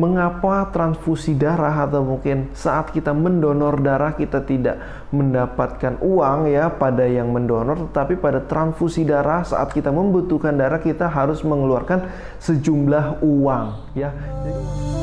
mengapa transfusi darah atau mungkin saat kita mendonor darah kita tidak mendapatkan uang ya pada yang mendonor tetapi pada transfusi darah saat kita membutuhkan darah kita harus mengeluarkan sejumlah uang ya. Jadi...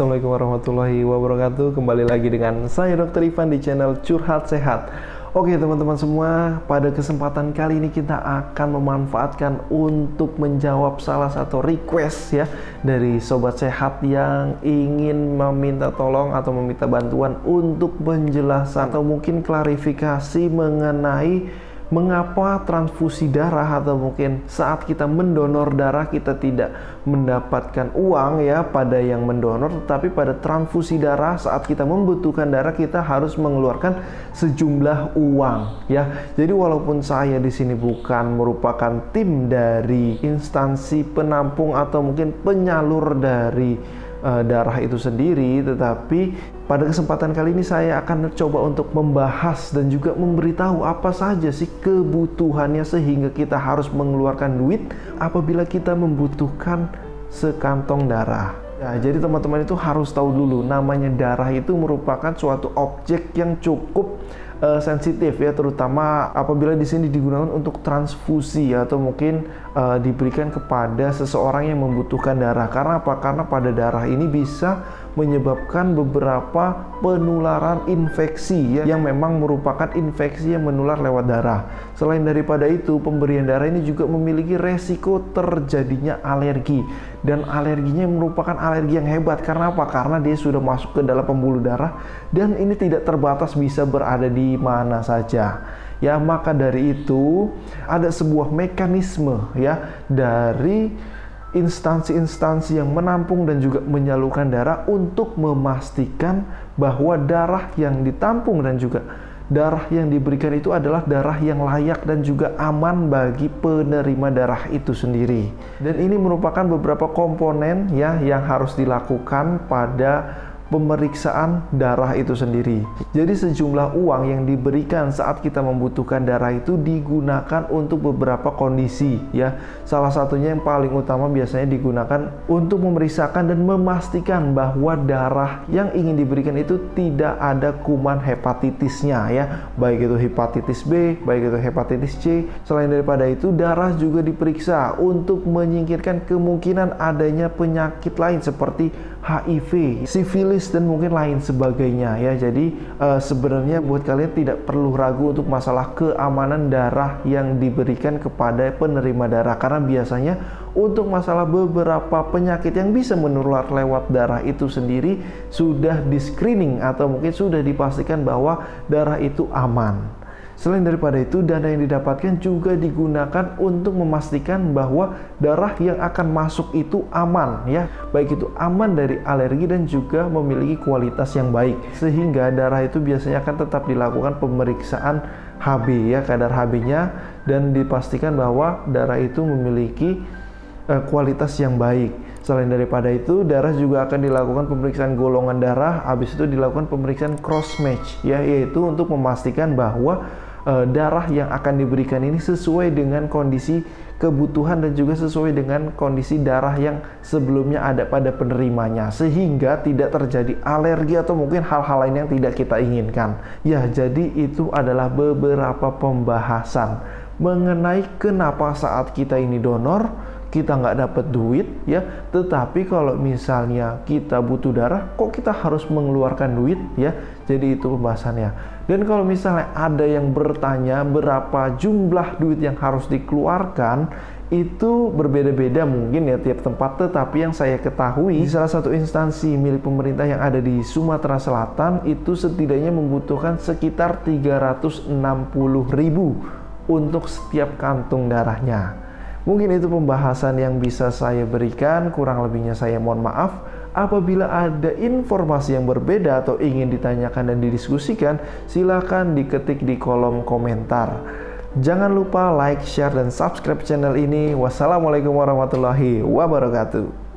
Assalamualaikum warahmatullahi wabarakatuh Kembali lagi dengan saya Dr. Ivan di channel Curhat Sehat Oke teman-teman semua, pada kesempatan kali ini kita akan memanfaatkan untuk menjawab salah satu request ya Dari Sobat Sehat yang ingin meminta tolong atau meminta bantuan untuk penjelasan Atau mungkin klarifikasi mengenai mengapa transfusi darah atau mungkin saat kita mendonor darah kita tidak mendapatkan uang ya pada yang mendonor tetapi pada transfusi darah saat kita membutuhkan darah kita harus mengeluarkan sejumlah uang ya. Jadi walaupun saya di sini bukan merupakan tim dari instansi penampung atau mungkin penyalur dari uh, darah itu sendiri, tetapi pada kesempatan kali ini saya akan coba untuk membahas dan juga memberitahu apa saja sih kebutuhannya sehingga kita harus mengeluarkan duit apabila kita membutuhkan sekantong darah. Ya, jadi teman-teman itu harus tahu dulu namanya darah itu merupakan suatu objek yang cukup uh, sensitif ya terutama apabila di sini digunakan untuk transfusi atau mungkin uh, diberikan kepada seseorang yang membutuhkan darah. Karena apa? Karena pada darah ini bisa menyebabkan beberapa penularan infeksi ya, yang memang merupakan infeksi yang menular lewat darah. Selain daripada itu, pemberian darah ini juga memiliki resiko terjadinya alergi dan alerginya merupakan alergi yang hebat karena apa? Karena dia sudah masuk ke dalam pembuluh darah dan ini tidak terbatas bisa berada di mana saja. Ya, maka dari itu ada sebuah mekanisme ya dari instansi-instansi yang menampung dan juga menyalurkan darah untuk memastikan bahwa darah yang ditampung dan juga darah yang diberikan itu adalah darah yang layak dan juga aman bagi penerima darah itu sendiri. Dan ini merupakan beberapa komponen ya yang harus dilakukan pada pemeriksaan darah itu sendiri. Jadi sejumlah uang yang diberikan saat kita membutuhkan darah itu digunakan untuk beberapa kondisi ya. Salah satunya yang paling utama biasanya digunakan untuk memeriksakan dan memastikan bahwa darah yang ingin diberikan itu tidak ada kuman hepatitisnya ya. Baik itu hepatitis B, baik itu hepatitis C. Selain daripada itu darah juga diperiksa untuk menyingkirkan kemungkinan adanya penyakit lain seperti HIV, sifilis dan mungkin lain sebagainya ya. Jadi uh, sebenarnya buat kalian tidak perlu ragu untuk masalah keamanan darah yang diberikan kepada penerima darah karena biasanya untuk masalah beberapa penyakit yang bisa menular lewat darah itu sendiri sudah di screening atau mungkin sudah dipastikan bahwa darah itu aman. Selain daripada itu, dana yang didapatkan juga digunakan untuk memastikan bahwa darah yang akan masuk itu aman ya. Baik itu aman dari alergi dan juga memiliki kualitas yang baik. Sehingga darah itu biasanya akan tetap dilakukan pemeriksaan HB ya, kadar HB-nya dan dipastikan bahwa darah itu memiliki uh, kualitas yang baik. Selain daripada itu, darah juga akan dilakukan pemeriksaan golongan darah, habis itu dilakukan pemeriksaan cross match ya, yaitu untuk memastikan bahwa uh, darah yang akan diberikan ini sesuai dengan kondisi kebutuhan dan juga sesuai dengan kondisi darah yang sebelumnya ada pada penerimanya. Sehingga tidak terjadi alergi atau mungkin hal-hal lain yang tidak kita inginkan. Ya, jadi itu adalah beberapa pembahasan mengenai kenapa saat kita ini donor kita nggak dapat duit ya. Tetapi kalau misalnya kita butuh darah kok kita harus mengeluarkan duit ya jadi itu pembahasannya. Dan kalau misalnya ada yang bertanya berapa jumlah duit yang harus dikeluarkan itu berbeda-beda mungkin ya tiap tempat. Tetapi yang saya ketahui di salah satu instansi milik pemerintah yang ada di Sumatera Selatan itu setidaknya membutuhkan sekitar 360 ribu untuk setiap kantung darahnya. Mungkin itu pembahasan yang bisa saya berikan, kurang lebihnya saya mohon maaf. Apabila ada informasi yang berbeda atau ingin ditanyakan dan didiskusikan, silakan diketik di kolom komentar. Jangan lupa like, share, dan subscribe channel ini. Wassalamualaikum warahmatullahi wabarakatuh.